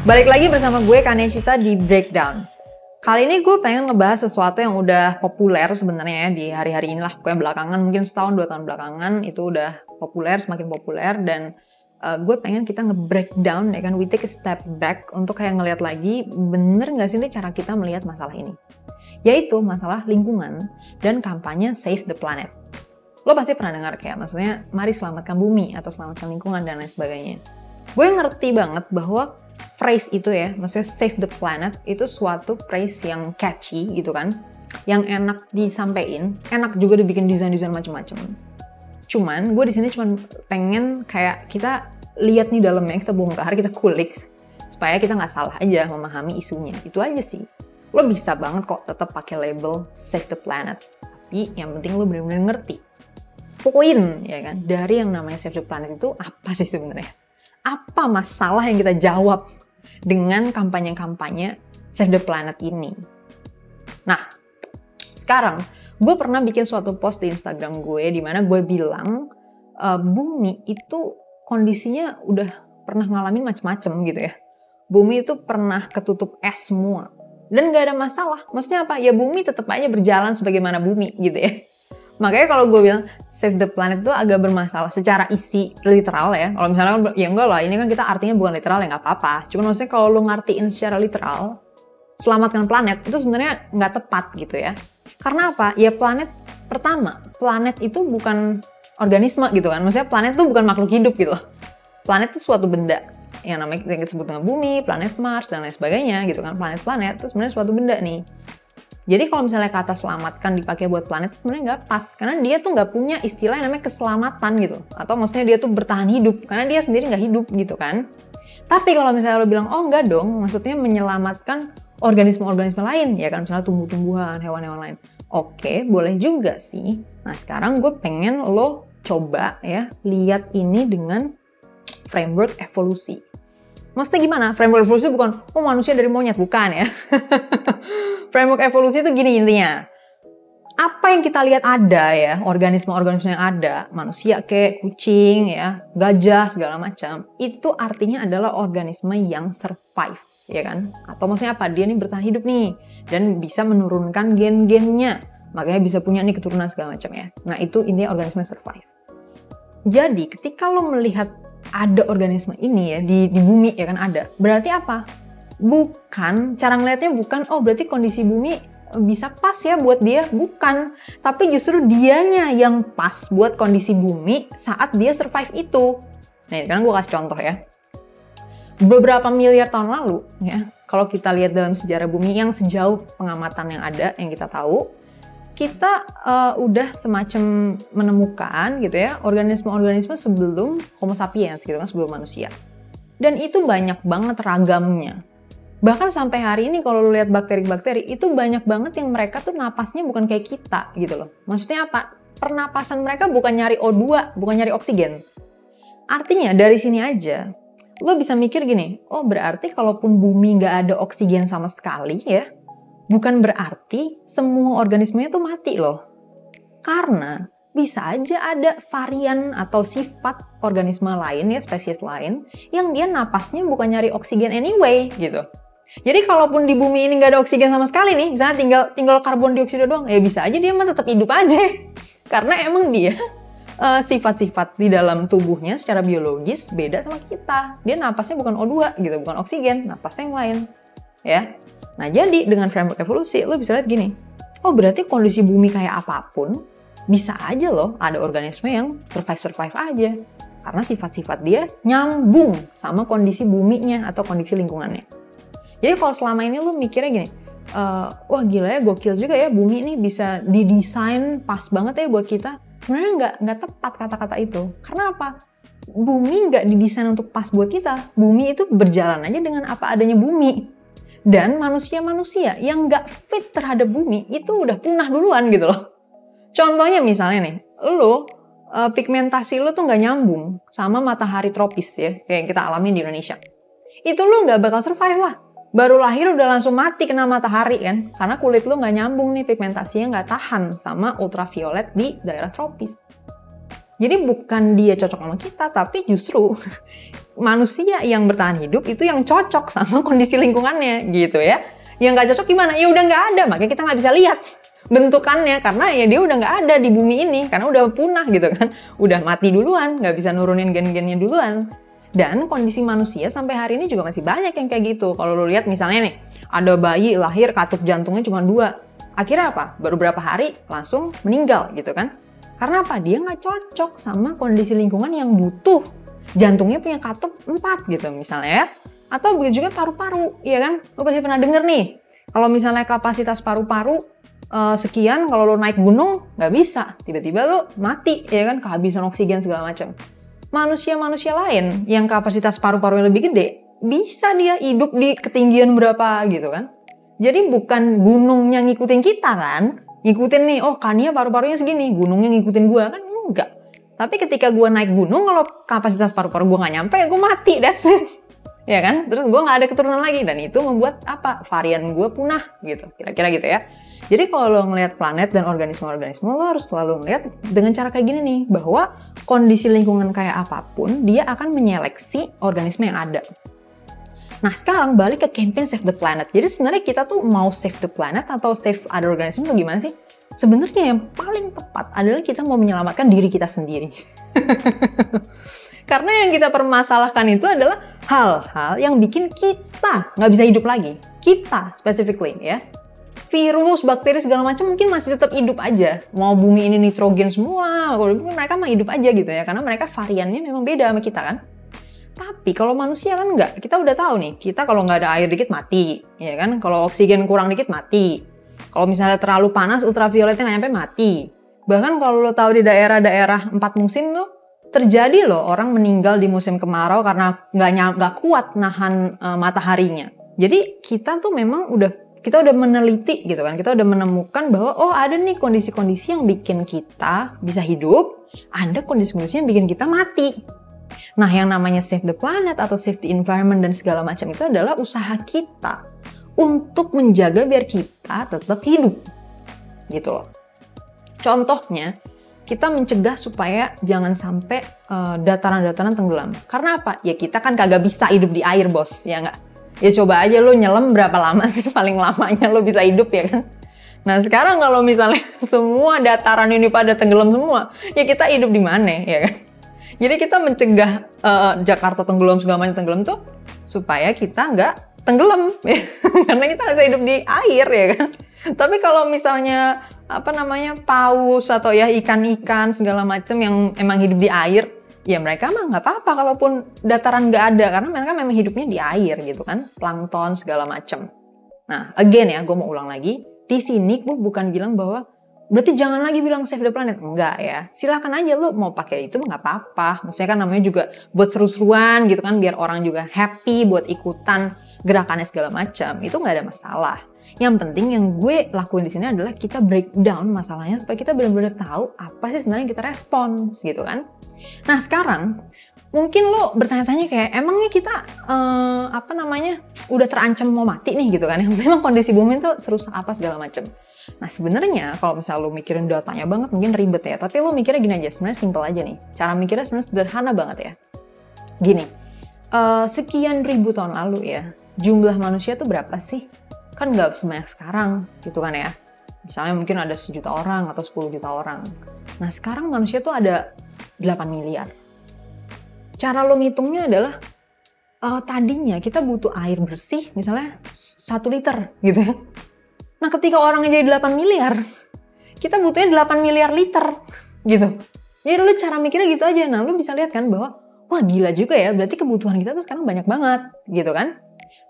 Balik lagi bersama gue Kaneshita di Breakdown. Kali ini gue pengen ngebahas sesuatu yang udah populer sebenarnya ya di hari-hari inilah. Gue belakangan mungkin setahun dua tahun belakangan itu udah populer semakin populer dan uh, gue pengen kita nge-breakdown ya kan we take a step back untuk kayak ngelihat lagi bener nggak sih ini cara kita melihat masalah ini yaitu masalah lingkungan dan kampanye Save the Planet. Lo pasti pernah dengar kayak maksudnya mari selamatkan bumi atau selamatkan lingkungan dan lain sebagainya. Gue ngerti banget bahwa phrase itu ya, maksudnya save the planet itu suatu phrase yang catchy gitu kan, yang enak disampaikan, enak juga dibikin desain-desain macam-macam. Cuman gue di sini cuma pengen kayak kita lihat nih dalamnya, kita bongkar, kita kulik supaya kita nggak salah aja memahami isunya. Itu aja sih. Lo bisa banget kok tetap pakai label save the planet. Tapi yang penting lo bener-bener ngerti poin ya kan dari yang namanya save the planet itu apa sih sebenarnya? Apa masalah yang kita jawab dengan kampanye-kampanye Save the Planet ini. Nah, sekarang gue pernah bikin suatu post di Instagram gue di mana gue bilang uh, bumi itu kondisinya udah pernah ngalamin macam-macam gitu ya. Bumi itu pernah ketutup es semua dan gak ada masalah. Maksudnya apa? Ya bumi tetap aja berjalan sebagaimana bumi gitu ya. Makanya kalau gue bilang save the planet itu agak bermasalah secara isi literal ya. Kalau misalnya ya enggak lah, ini kan kita artinya bukan literal ya nggak apa-apa. Cuma maksudnya kalau lo ngertiin secara literal, selamatkan planet itu sebenarnya nggak tepat gitu ya. Karena apa? Ya planet pertama, planet itu bukan organisme gitu kan. Maksudnya planet itu bukan makhluk hidup gitu. Planet itu suatu benda yang namanya yang kita sebut dengan bumi, planet Mars dan lain sebagainya gitu kan. Planet-planet itu sebenarnya suatu benda nih. Jadi kalau misalnya kata selamatkan dipakai buat planet sebenarnya nggak pas karena dia tuh nggak punya istilah yang namanya keselamatan gitu atau maksudnya dia tuh bertahan hidup karena dia sendiri nggak hidup gitu kan. Tapi kalau misalnya lo bilang oh enggak dong, maksudnya menyelamatkan organisme-organisme lain ya kan misalnya tumbuh-tumbuhan, hewan-hewan lain. Oke, boleh juga sih. Nah sekarang gue pengen lo coba ya lihat ini dengan framework evolusi. Maksudnya gimana? Framework evolusi bukan, oh manusia dari monyet, bukan ya. Framework evolusi itu gini intinya. Apa yang kita lihat ada ya, organisme-organisme yang ada, manusia kayak kucing ya, gajah segala macam, itu artinya adalah organisme yang survive, ya kan? Atau maksudnya apa? Dia nih bertahan hidup nih dan bisa menurunkan gen-gennya. Makanya bisa punya nih keturunan segala macam ya. Nah, itu intinya organisme survive. Jadi, ketika lo melihat ada organisme ini ya di, di bumi ya kan ada. Berarti apa? Bukan, cara ngeliatnya bukan, oh berarti kondisi bumi bisa pas ya buat dia, bukan. Tapi justru dianya yang pas buat kondisi bumi saat dia survive itu. Nah, sekarang gue kasih contoh ya. Beberapa miliar tahun lalu, ya, kalau kita lihat dalam sejarah bumi yang sejauh pengamatan yang ada, yang kita tahu, kita uh, udah semacam menemukan gitu ya organisme-organisme sebelum Homo sapiens gitu kan sebelum manusia. Dan itu banyak banget ragamnya. Bahkan sampai hari ini kalau lu lihat bakteri-bakteri itu banyak banget yang mereka tuh napasnya bukan kayak kita gitu loh. Maksudnya apa? Pernapasan mereka bukan nyari O2, bukan nyari oksigen. Artinya dari sini aja lo bisa mikir gini, oh berarti kalaupun bumi nggak ada oksigen sama sekali ya, bukan berarti semua organismenya tuh mati loh. Karena bisa aja ada varian atau sifat organisme lain ya, spesies lain, yang dia napasnya bukan nyari oksigen anyway gitu. Jadi kalaupun di bumi ini nggak ada oksigen sama sekali nih, misalnya tinggal tinggal karbon dioksida doang, ya bisa aja dia mah tetap hidup aja. Karena emang dia uh, sifat-sifat di dalam tubuhnya secara biologis beda sama kita. Dia napasnya bukan O2 gitu, bukan oksigen, napasnya yang lain. Ya. Nah, jadi dengan framework evolusi lo bisa lihat gini. Oh, berarti kondisi bumi kayak apa pun bisa aja loh ada organisme yang survive-survive aja. Karena sifat-sifat dia nyambung sama kondisi buminya atau kondisi lingkungannya. Jadi kalau selama ini lu mikirnya gini, uh, wah gila ya gokil juga ya bumi ini bisa didesain pas banget ya buat kita. Sebenarnya nggak nggak tepat kata-kata itu. Karena apa? Bumi nggak didesain untuk pas buat kita. Bumi itu berjalan aja dengan apa adanya bumi. Dan manusia-manusia yang nggak fit terhadap bumi itu udah punah duluan gitu loh. Contohnya misalnya nih, lo uh, pigmentasi lo tuh nggak nyambung sama matahari tropis ya, kayak yang kita alami di Indonesia. Itu lo nggak bakal survive lah baru lahir udah langsung mati kena matahari kan karena kulit lu nggak nyambung nih pigmentasinya nggak tahan sama ultraviolet di daerah tropis Jadi bukan dia cocok sama kita, tapi justru manusia yang bertahan hidup itu yang cocok sama kondisi lingkungannya gitu ya. Yang nggak cocok gimana? Ya udah nggak ada, makanya kita nggak bisa lihat bentukannya karena ya dia udah nggak ada di bumi ini karena udah punah gitu kan, udah mati duluan, nggak bisa nurunin gen-gennya duluan. Dan kondisi manusia sampai hari ini juga masih banyak yang kayak gitu. Kalau lo lihat misalnya nih, ada bayi lahir katup jantungnya cuma dua. Akhirnya apa? Baru berapa hari langsung meninggal gitu kan? Karena apa? Dia nggak cocok sama kondisi lingkungan yang butuh jantungnya punya katup 4 gitu misalnya ya. Atau begitu juga paru-paru, ya kan? Lo pasti pernah denger nih, kalau misalnya kapasitas paru-paru uh, sekian, kalau lo naik gunung nggak bisa, tiba-tiba lo mati, ya kan? Kehabisan oksigen segala macam. Manusia-manusia lain yang kapasitas paru-parunya lebih gede, bisa dia hidup di ketinggian berapa gitu kan? Jadi bukan gunungnya ngikutin kita kan, ngikutin nih, oh Kania paru-parunya segini, gunungnya ngikutin gua kan enggak tapi ketika gue naik gunung, kalau kapasitas paru-paru gue nggak nyampe, ya gue mati, that's it. ya kan? Terus gue nggak ada keturunan lagi. Dan itu membuat apa? Varian gue punah gitu. Kira-kira gitu ya. Jadi kalau ngelihat planet dan organisme-organisme, lo harus selalu ngelihat dengan cara kayak gini nih, bahwa kondisi lingkungan kayak apa pun, dia akan menyeleksi organisme yang ada. Nah sekarang balik ke campaign Save the Planet. Jadi sebenarnya kita tuh mau save the planet atau save other organism atau gimana sih? Sebenarnya yang paling tepat adalah kita mau menyelamatkan diri kita sendiri. Karena yang kita permasalahkan itu adalah hal-hal yang bikin kita nggak bisa hidup lagi. Kita specifically ya. Virus, bakteri segala macam mungkin masih tetap hidup aja. Mau bumi ini nitrogen semua, mereka mah hidup aja gitu ya. Karena mereka variannya memang beda sama kita kan. Tapi kalau manusia kan nggak. Kita udah tahu nih, kita kalau nggak ada air dikit mati, ya kan? Kalau oksigen kurang dikit mati. Kalau misalnya terlalu panas, ultravioletnya nggak nyampe mati. Bahkan kalau lo tahu di daerah-daerah empat musim tuh terjadi loh orang meninggal di musim kemarau karena nggak nggak kuat nahan uh, mataharinya. Jadi kita tuh memang udah kita udah meneliti gitu kan, kita udah menemukan bahwa oh ada nih kondisi-kondisi yang bikin kita bisa hidup, ada kondisi-kondisi yang bikin kita mati. Nah, yang namanya save the planet atau save the environment dan segala macam itu adalah usaha kita untuk menjaga biar kita tetap hidup. Gitu loh. Contohnya, kita mencegah supaya jangan sampai uh, dataran-dataran tenggelam. Karena apa? Ya kita kan kagak bisa hidup di air, bos. Ya nggak? Ya coba aja lo nyelam berapa lama sih paling lamanya lo bisa hidup ya kan? Nah sekarang kalau misalnya semua dataran ini pada tenggelam semua, ya kita hidup di mana ya kan? Jadi kita mencegah uh, Jakarta tenggelam segala macam tenggelam tuh supaya kita nggak tenggelam ya. Karena kita bisa hidup di air ya kan? Tapi kalau misalnya apa namanya paus atau ya ikan-ikan segala macam yang emang hidup di air ya mereka mah nggak apa-apa kalaupun dataran nggak ada karena mereka memang hidupnya di air gitu kan plankton segala macam. Nah again ya gue mau ulang lagi di sini gue bukan bilang bahwa berarti jangan lagi bilang save the planet. Enggak ya. Silakan aja lo mau pakai itu nggak apa-apa. Maksudnya kan namanya juga buat seru-seruan gitu kan biar orang juga happy buat ikutan gerakannya segala macam. Itu nggak ada masalah. Yang penting yang gue lakuin di sini adalah kita breakdown masalahnya supaya kita benar-benar tahu apa sih sebenarnya kita respons gitu kan. Nah sekarang mungkin lo bertanya-tanya kayak emangnya kita uh, apa namanya udah terancam mau mati nih gitu kan emang kondisi bumi itu serusak apa segala macam nah sebenarnya kalau misal lo mikirin datanya banget mungkin ribet ya tapi lo mikirnya gini aja sebenarnya simple aja nih cara mikirnya sebenarnya sederhana banget ya gini uh, sekian ribu tahun lalu ya jumlah manusia tuh berapa sih? Kan nggak sebanyak sekarang gitu kan ya. Misalnya mungkin ada sejuta orang atau 10 juta orang. Nah sekarang manusia tuh ada 8 miliar. Cara lo ngitungnya adalah uh, tadinya kita butuh air bersih misalnya 1 liter gitu ya. Nah ketika orang jadi 8 miliar, kita butuhnya 8 miliar liter gitu. Jadi lo cara mikirnya gitu aja. Nah lo bisa lihat kan bahwa wah gila juga ya berarti kebutuhan kita tuh sekarang banyak banget gitu kan.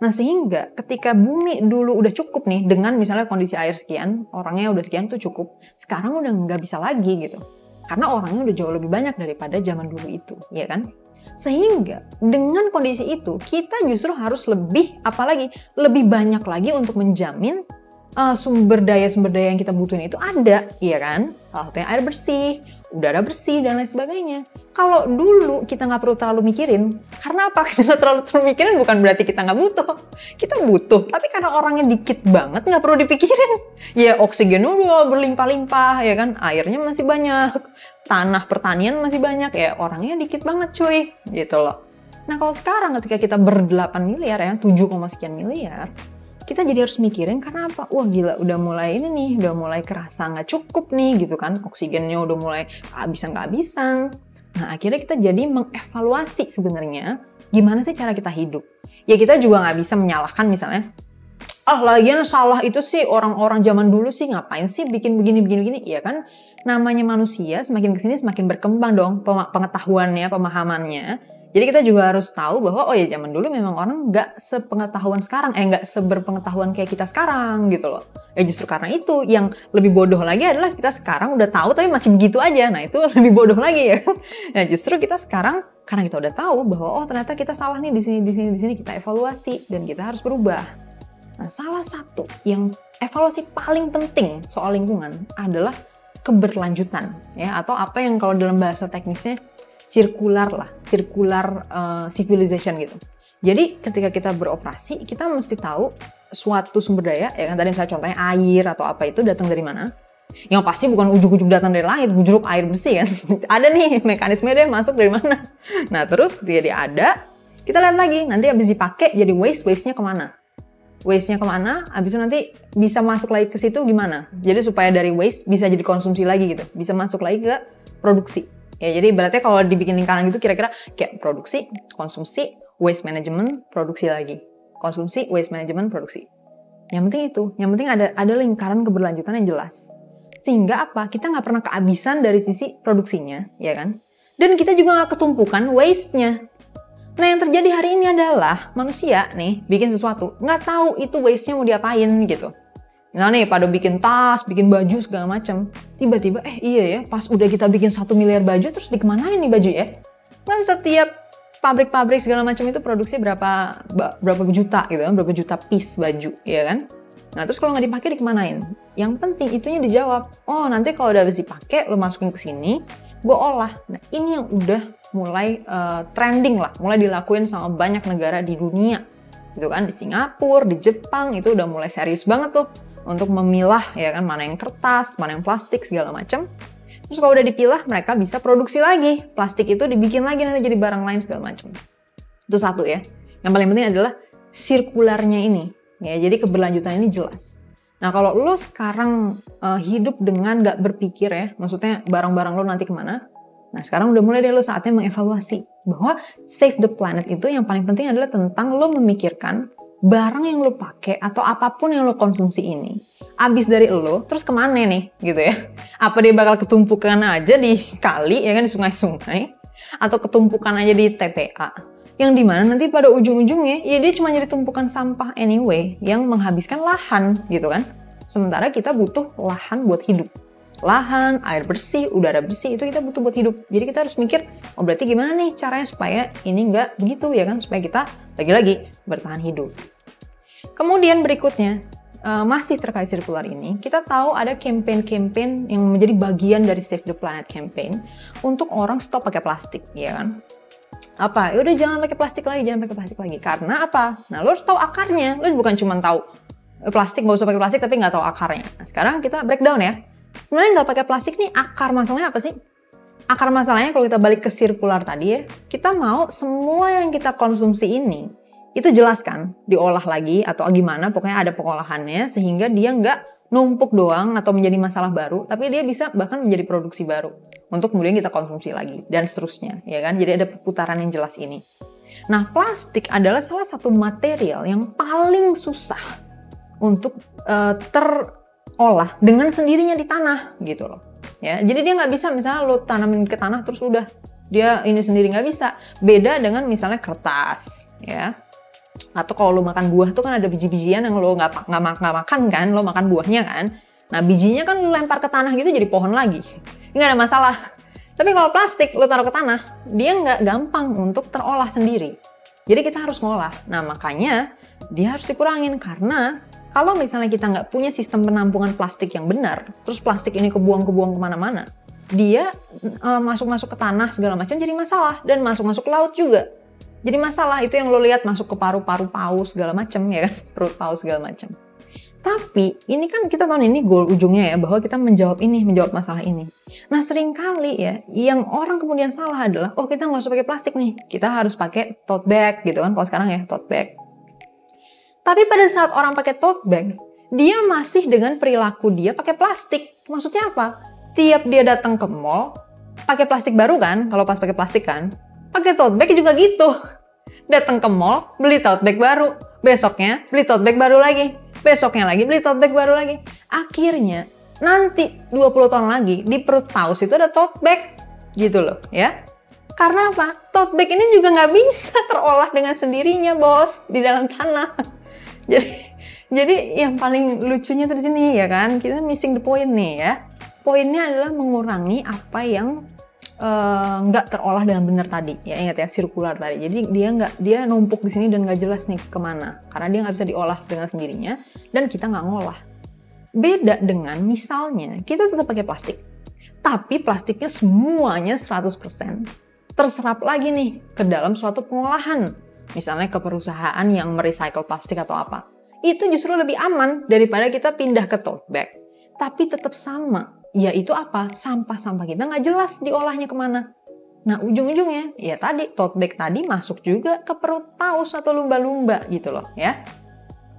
Nah sehingga ketika bumi dulu udah cukup nih dengan misalnya kondisi air sekian, orangnya udah sekian tuh cukup, sekarang udah nggak bisa lagi gitu. Karena orangnya udah jauh lebih banyak daripada zaman dulu itu, ya kan? Sehingga dengan kondisi itu kita justru harus lebih, apalagi lebih banyak lagi untuk menjamin uh, sumber daya sumber daya yang kita butuhin itu ada, ya kan? Salah satunya air bersih, udara bersih dan lain sebagainya. Kalau dulu kita nggak perlu terlalu mikirin, karena apa? Kita terlalu terlalu mikirin bukan berarti kita nggak butuh. Kita butuh, tapi karena orangnya dikit banget nggak perlu dipikirin. Ya oksigen udah berlimpah-limpah, ya kan? Airnya masih banyak, tanah pertanian masih banyak, ya orangnya dikit banget cuy, gitu loh. Nah kalau sekarang ketika kita berdelapan miliar ya, 7, sekian miliar, kita jadi harus mikirin karena apa? Wah gila udah mulai ini nih, udah mulai kerasa nggak cukup nih gitu kan, oksigennya udah mulai kehabisan-kehabisan Nah, akhirnya kita jadi mengevaluasi sebenarnya gimana sih cara kita hidup. Ya kita juga nggak bisa menyalahkan misalnya, ah lagian salah itu sih orang-orang zaman dulu sih ngapain sih bikin begini-begini-begini. Ya kan namanya manusia semakin ke sini semakin berkembang dong pengetahuannya, pemahamannya. Jadi kita juga harus tahu bahwa oh ya zaman dulu memang orang nggak sepengetahuan sekarang, eh nggak seberpengetahuan kayak kita sekarang gitu loh. Ya justru karena itu yang lebih bodoh lagi adalah kita sekarang udah tahu tapi masih begitu aja. Nah itu lebih bodoh lagi ya. Nah justru kita sekarang karena kita udah tahu bahwa oh ternyata kita salah nih di sini di sini di sini kita evaluasi dan kita harus berubah. Nah salah satu yang evaluasi paling penting soal lingkungan adalah keberlanjutan ya atau apa yang kalau dalam bahasa teknisnya sirkular lah, sirkular uh, civilization gitu. Jadi ketika kita beroperasi, kita mesti tahu suatu sumber daya, ya kan tadi misalnya contohnya air atau apa itu datang dari mana. Yang pasti bukan ujuk-ujuk datang dari langit, ujuk air bersih kan. ada nih mekanisme dia masuk dari mana. Nah terus ketika dia ada, kita lihat lagi, nanti habis dipakai jadi waste, waste-nya ke mana? Waste-nya ke mana, habis itu nanti bisa masuk lagi ke situ gimana? Jadi supaya dari waste bisa jadi konsumsi lagi gitu, bisa masuk lagi ke produksi. Ya, jadi berarti kalau dibikin lingkaran gitu kira-kira kayak produksi, konsumsi, waste management, produksi lagi. Konsumsi, waste management, produksi. Yang penting itu, yang penting ada ada lingkaran keberlanjutan yang jelas. Sehingga apa? Kita nggak pernah kehabisan dari sisi produksinya, ya kan? Dan kita juga nggak ketumpukan waste-nya. Nah yang terjadi hari ini adalah manusia nih bikin sesuatu, nggak tahu itu waste-nya mau diapain gitu. Misalnya nih pada bikin tas, bikin baju segala macam. Tiba-tiba eh iya ya pas udah kita bikin satu miliar baju terus dikemanain nih baju ya? Kan setiap pabrik-pabrik segala macam itu produksi berapa berapa juta gitu kan, berapa juta piece baju ya kan? Nah terus kalau nggak dipakai dikemanain? Yang penting itunya dijawab. Oh nanti kalau udah habis dipakai lo masukin ke sini, gue olah. Nah ini yang udah mulai uh, trending lah, mulai dilakuin sama banyak negara di dunia. Gitu kan di Singapura, di Jepang itu udah mulai serius banget tuh untuk memilah ya kan mana yang kertas, mana yang plastik segala macam. Terus kalau udah dipilah, mereka bisa produksi lagi. Plastik itu dibikin lagi nanti jadi barang lain segala macam. Itu satu ya. Yang paling penting adalah sirkularnya ini. Ya, jadi keberlanjutan ini jelas. Nah kalau lo sekarang uh, hidup dengan gak berpikir ya, maksudnya barang-barang lo nanti ke mana, Nah sekarang udah mulai deh lo saatnya mengevaluasi bahwa save the planet itu yang paling penting adalah tentang lo memikirkan barang yang lo pakai atau apa pun yang lo konsumsi ini abis dari lo terus ke mana nih gitu ya? Apa dia bakal ketumpukan aja di kali ya kan di sungai-sungai? Atau ketumpukan aja di TPA yang di mana nanti pada ujung-ujungnya ya dia cuma jadi tumpukan sampah anyway yang menghabiskan lahan gitu kan? Sementara kita butuh lahan buat hidup lahan, air bersih, udara bersih itu kita butuh buat hidup. Jadi kita harus mikir, oh berarti gimana nih caranya supaya ini nggak begitu ya kan? Supaya kita lagi-lagi bertahan hidup. Kemudian berikutnya, uh, masih terkait sirkular ini, kita tahu ada campaign-campaign yang menjadi bagian dari Save the Planet campaign untuk orang stop pakai plastik, ya kan? Apa? Ya udah jangan pakai plastik lagi, jangan pakai plastik lagi. Karena apa? Nah, lo harus tahu akarnya. Lo bukan cuma tahu eh, plastik nggak usah pakai plastik tapi nggak tahu akarnya. Nah, sekarang kita breakdown ya sebenarnya nggak pakai plastik nih akar masalahnya apa sih? Akar masalahnya kalau kita balik ke sirkular tadi ya, kita mau semua yang kita konsumsi ini itu jelas kan diolah lagi atau gimana pokoknya ada pengolahannya sehingga dia nggak numpuk doang atau menjadi masalah baru tapi dia bisa bahkan menjadi produksi baru untuk kemudian kita konsumsi lagi dan seterusnya ya kan jadi ada perputaran yang jelas ini nah plastik adalah salah satu material yang paling susah untuk uh, ter olah dengan sendirinya di tanah gitu loh. Ya jadi dia nggak bisa misalnya lo tanamin ke tanah terus udah dia ini sendiri nggak bisa. Beda dengan misalnya kertas ya. Atau kalau lo makan buah tuh kan ada biji-bijian yang lo nggak nggak makan kan lo makan buahnya kan. Nah bijinya kan lo lempar ke tanah gitu jadi pohon lagi. Nggak ada masalah. Tapi kalau plastik lo taruh ke tanah dia nggak gampang untuk terolah sendiri. Jadi kita harus ngolah. Nah makanya dia harus dikurangin karena kalau misalnya kita nggak punya sistem penampungan plastik yang benar, terus plastik ini kebuang-kebuang ke mana-mana, dia uh, masuk-masuk ke tanah segala macam jadi masalah dan masuk-masuk ke laut juga jadi masalah itu yang lo lihat masuk ke paru-paru paus segala macam ya kan perut paus segala macam tapi ini kan kita tahu ini goal ujungnya ya bahwa kita menjawab ini, menjawab masalah ini. Nah sering kali ya yang orang kemudian salah adalah oh kita nggak usah pakai plastik nih, kita harus pakai tote bag gitu kan kalau sekarang ya tote bag. Tapi pada saat orang pakai tote bag, dia masih dengan perilaku dia pakai plastik. Maksudnya apa? Tiap dia datang ke mall, pakai plastik baru kan? Kalau pas pakai plastik kan, pakai tote bag juga gitu. Datang ke mall, beli tote bag baru, besoknya beli tote bag baru lagi besoknya lagi beli tote bag baru lagi. Akhirnya nanti 20 tahun lagi di perut paus itu ada tote bag gitu loh ya. Karena apa? Tote bag ini juga nggak bisa terolah dengan sendirinya bos di dalam tanah. Jadi jadi yang paling lucunya di sini ya kan? Kita missing the point nih ya. Poinnya adalah mengurangi apa yang Eh, nggak uh, terolah dengan benar tadi. Ya ingat ya sirkular tadi. Jadi dia nggak dia numpuk di sini dan nggak jelas nih ke mana. Karena dia nggak bisa diolah dengan sendirinya dan kita nggak ngolah. Beda dengan misalnya kita tetap pakai plastik. Tapi plastiknya semuanya 100% terserap lagi nih ke dalam suatu pengolahan misalnya ke perusahaan yang merecycle plastik atau apa itu justru lebih aman daripada kita pindah ke tote bag tapi tetap sama yaitu apa? Sampah-sampah kita nggak jelas diolahnya ke mana. Nah ujung-ujungnya ya tadi tote bag tadi masuk juga ke perut paus atau lumba-lumba gitu loh ya.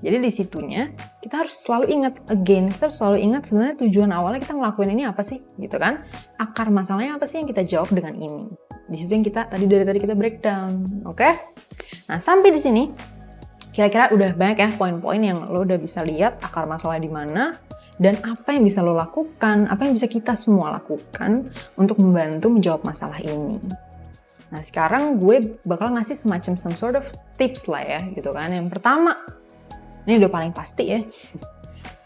Jadi di situnya kita harus selalu ingat again, kita harus selalu ingat sebenarnya tujuan awalnya kita ngelakuin ini apa sih gitu kan. Akar masalahnya apa sih yang kita jawab dengan ini. Di situ yang kita tadi dari tadi kita breakdown, oke? Okay? Nah sampai di sini kira-kira udah banyak ya poin-poin yang lo udah bisa lihat akar masalahnya di mana, dan apa yang bisa lo lakukan, apa yang bisa kita semua lakukan untuk membantu menjawab masalah ini. Nah sekarang gue bakal ngasih semacam some sort of tips lah ya gitu kan. Yang pertama, ini udah paling pasti ya,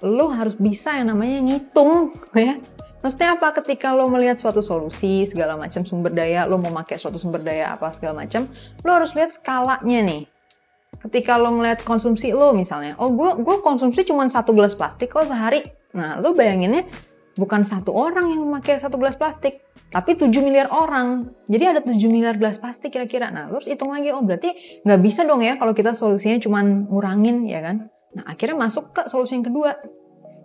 lo harus bisa yang namanya ngitung ya. Maksudnya apa? Ketika lo melihat suatu solusi segala macam sumber daya, lo mau pakai suatu sumber daya apa segala macam, lo harus lihat skalanya nih ketika lo ngeliat konsumsi lo misalnya, oh gue gue konsumsi cuma satu gelas plastik kok sehari, Nah, lu bayanginnya bukan satu orang yang memakai satu gelas plastik, tapi 7 miliar orang. Jadi ada 7 miliar gelas plastik kira-kira. Nah, terus hitung lagi, oh berarti nggak bisa dong ya kalau kita solusinya cuma ngurangin, ya kan? Nah, akhirnya masuk ke solusi yang kedua,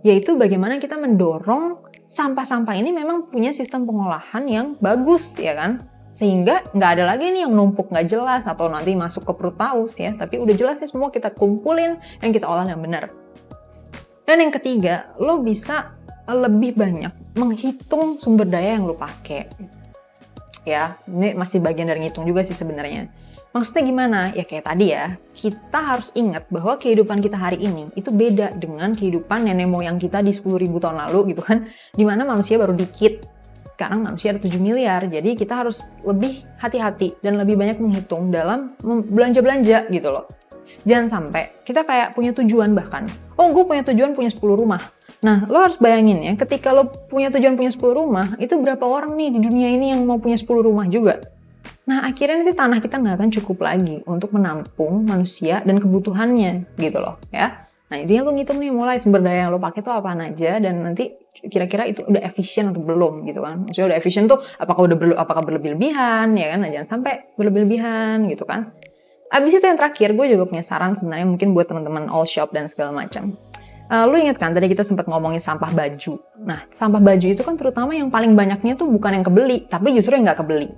yaitu bagaimana kita mendorong sampah-sampah ini memang punya sistem pengolahan yang bagus, ya kan? Sehingga nggak ada lagi nih yang numpuk nggak jelas atau nanti masuk ke perut paus ya, tapi udah jelas sih semua kita kumpulin yang kita olah yang benar. Dan yang ketiga, lo bisa lebih banyak menghitung sumber daya yang lo pakai. Ya, ini masih bagian dari ngitung juga sih sebenarnya. Maksudnya gimana? Ya kayak tadi ya, kita harus ingat bahwa kehidupan kita hari ini itu beda dengan kehidupan nenek moyang kita di 10.000 tahun lalu gitu kan. Di mana manusia baru dikit, sekarang manusia ada 7 miliar. Jadi kita harus lebih hati-hati dan lebih banyak menghitung dalam belanja-belanja gitu loh. Jangan sampai kita kayak punya tujuan bahkan. Oh, gue punya tujuan punya 10 rumah. Nah, lo harus bayangin ya, ketika lo punya tujuan punya 10 rumah, itu berapa orang nih di dunia ini yang mau punya 10 rumah juga? Nah, akhirnya nanti tanah kita nggak akan cukup lagi untuk menampung manusia dan kebutuhannya gitu loh ya. Nah, intinya lo ngitung nih mulai sumber daya yang lo pakai tuh apa aja dan nanti kira-kira itu udah efisien atau belum gitu kan. Maksudnya udah efisien tuh apakah udah berle apakah berlebih-lebihan ya kan. Nah, jangan sampai berlebih-lebihan gitu kan. Abis itu yang terakhir, gue juga punya saran sebenarnya mungkin buat teman-teman all shop dan segala macam. Uh, lu inget kan tadi kita sempat ngomongin sampah baju. Nah, sampah baju itu kan terutama yang paling banyaknya tuh bukan yang kebeli, tapi justru yang nggak kebeli.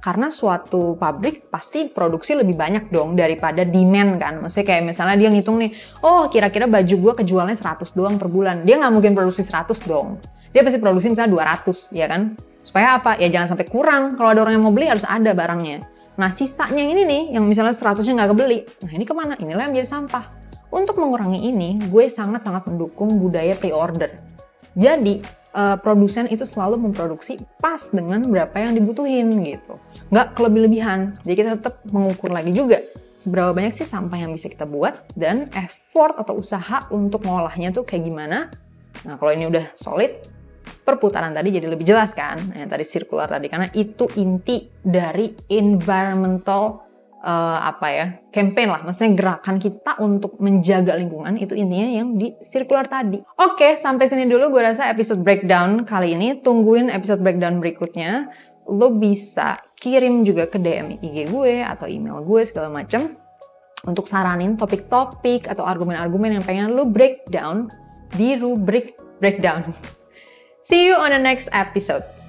Karena suatu pabrik pasti produksi lebih banyak dong daripada demand kan. Maksudnya kayak misalnya dia ngitung nih, oh kira-kira baju gue kejualnya 100 doang per bulan. Dia nggak mungkin produksi 100 dong. Dia pasti produksi misalnya 200, ya kan? Supaya apa? Ya jangan sampai kurang. Kalau ada orang yang mau beli harus ada barangnya. Nah sisanya ini nih, yang misalnya 100-nya nggak kebeli, nah ini ke mana? Inilah yang menjadi sampah. Untuk mengurangi ini, gue sangat-sangat mendukung budaya pre-order. Jadi, uh, produsen itu selalu memproduksi pas dengan berapa yang dibutuhin gitu. Nggak kelebih-lebihan. Jadi kita tetap mengukur lagi juga seberapa banyak sih sampah yang bisa kita buat dan effort atau usaha untuk mengolahnya tuh kayak gimana. Nah kalau ini udah solid, perputaran tadi jadi lebih jelas kan yang tadi sirkular tadi karena itu inti dari environmental uh, apa ya campaign lah. Maksudnya gerakan kita untuk menjaga lingkungan itu intinya yang di circular tadi. Oke sampai sini dulu. Gue rasa episode breakdown kali ini. Tungguin episode breakdown berikutnya. Lo bisa kirim juga ke DM IG gue atau email gue segala macam untuk saranin topik-topik atau argumen-argumen yang pengen lo breakdown di rubrik breakdown. See you on the next episode.